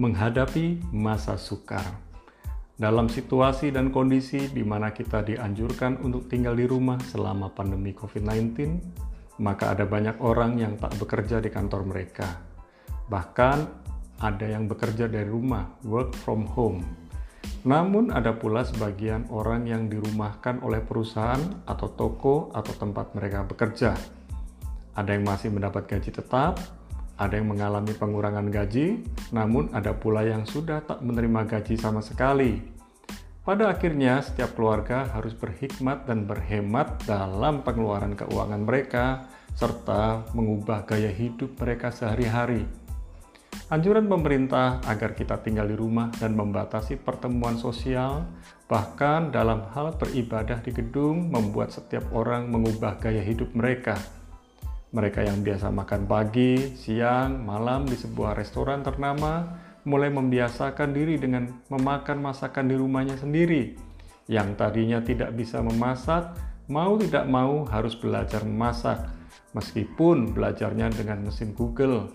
menghadapi masa sukar. Dalam situasi dan kondisi di mana kita dianjurkan untuk tinggal di rumah selama pandemi COVID-19, maka ada banyak orang yang tak bekerja di kantor mereka. Bahkan ada yang bekerja dari rumah, work from home. Namun ada pula sebagian orang yang dirumahkan oleh perusahaan atau toko atau tempat mereka bekerja. Ada yang masih mendapat gaji tetap, ada yang mengalami pengurangan gaji, namun ada pula yang sudah tak menerima gaji sama sekali. Pada akhirnya, setiap keluarga harus berhikmat dan berhemat dalam pengeluaran keuangan mereka, serta mengubah gaya hidup mereka sehari-hari. Anjuran pemerintah agar kita tinggal di rumah dan membatasi pertemuan sosial, bahkan dalam hal beribadah di gedung, membuat setiap orang mengubah gaya hidup mereka mereka yang biasa makan pagi, siang, malam di sebuah restoran ternama mulai membiasakan diri dengan memakan masakan di rumahnya sendiri. Yang tadinya tidak bisa memasak, mau tidak mau harus belajar memasak, meskipun belajarnya dengan mesin Google.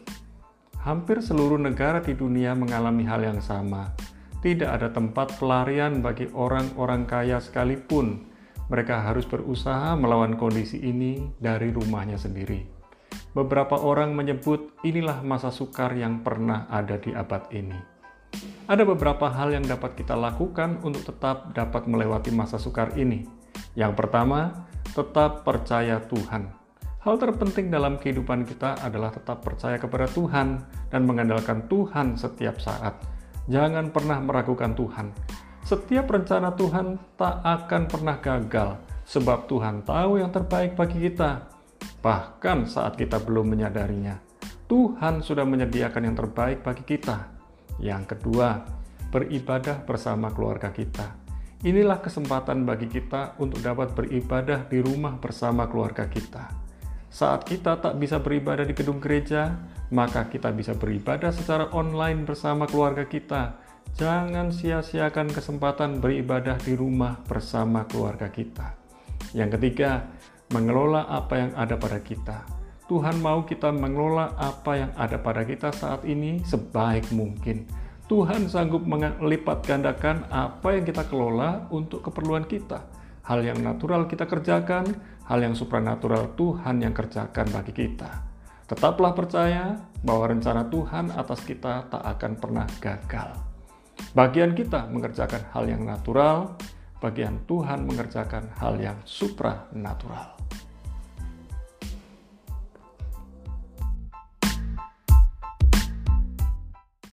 Hampir seluruh negara di dunia mengalami hal yang sama. Tidak ada tempat pelarian bagi orang-orang kaya sekalipun mereka harus berusaha melawan kondisi ini dari rumahnya sendiri. Beberapa orang menyebut inilah masa sukar yang pernah ada di abad ini. Ada beberapa hal yang dapat kita lakukan untuk tetap dapat melewati masa sukar ini. Yang pertama, tetap percaya Tuhan. Hal terpenting dalam kehidupan kita adalah tetap percaya kepada Tuhan dan mengandalkan Tuhan setiap saat. Jangan pernah meragukan Tuhan. Setiap rencana Tuhan tak akan pernah gagal, sebab Tuhan tahu yang terbaik bagi kita. Bahkan saat kita belum menyadarinya, Tuhan sudah menyediakan yang terbaik bagi kita. Yang kedua, beribadah bersama keluarga kita. Inilah kesempatan bagi kita untuk dapat beribadah di rumah bersama keluarga kita. Saat kita tak bisa beribadah di gedung gereja, maka kita bisa beribadah secara online bersama keluarga kita Jangan sia-siakan kesempatan beribadah di rumah bersama keluarga kita. Yang ketiga, mengelola apa yang ada pada kita. Tuhan mau kita mengelola apa yang ada pada kita saat ini sebaik mungkin. Tuhan sanggup melipat gandakan apa yang kita kelola untuk keperluan kita. Hal yang natural kita kerjakan, hal yang supranatural Tuhan yang kerjakan bagi kita. Tetaplah percaya bahwa rencana Tuhan atas kita tak akan pernah gagal. Bagian kita mengerjakan hal yang natural, bagian Tuhan mengerjakan hal yang supranatural.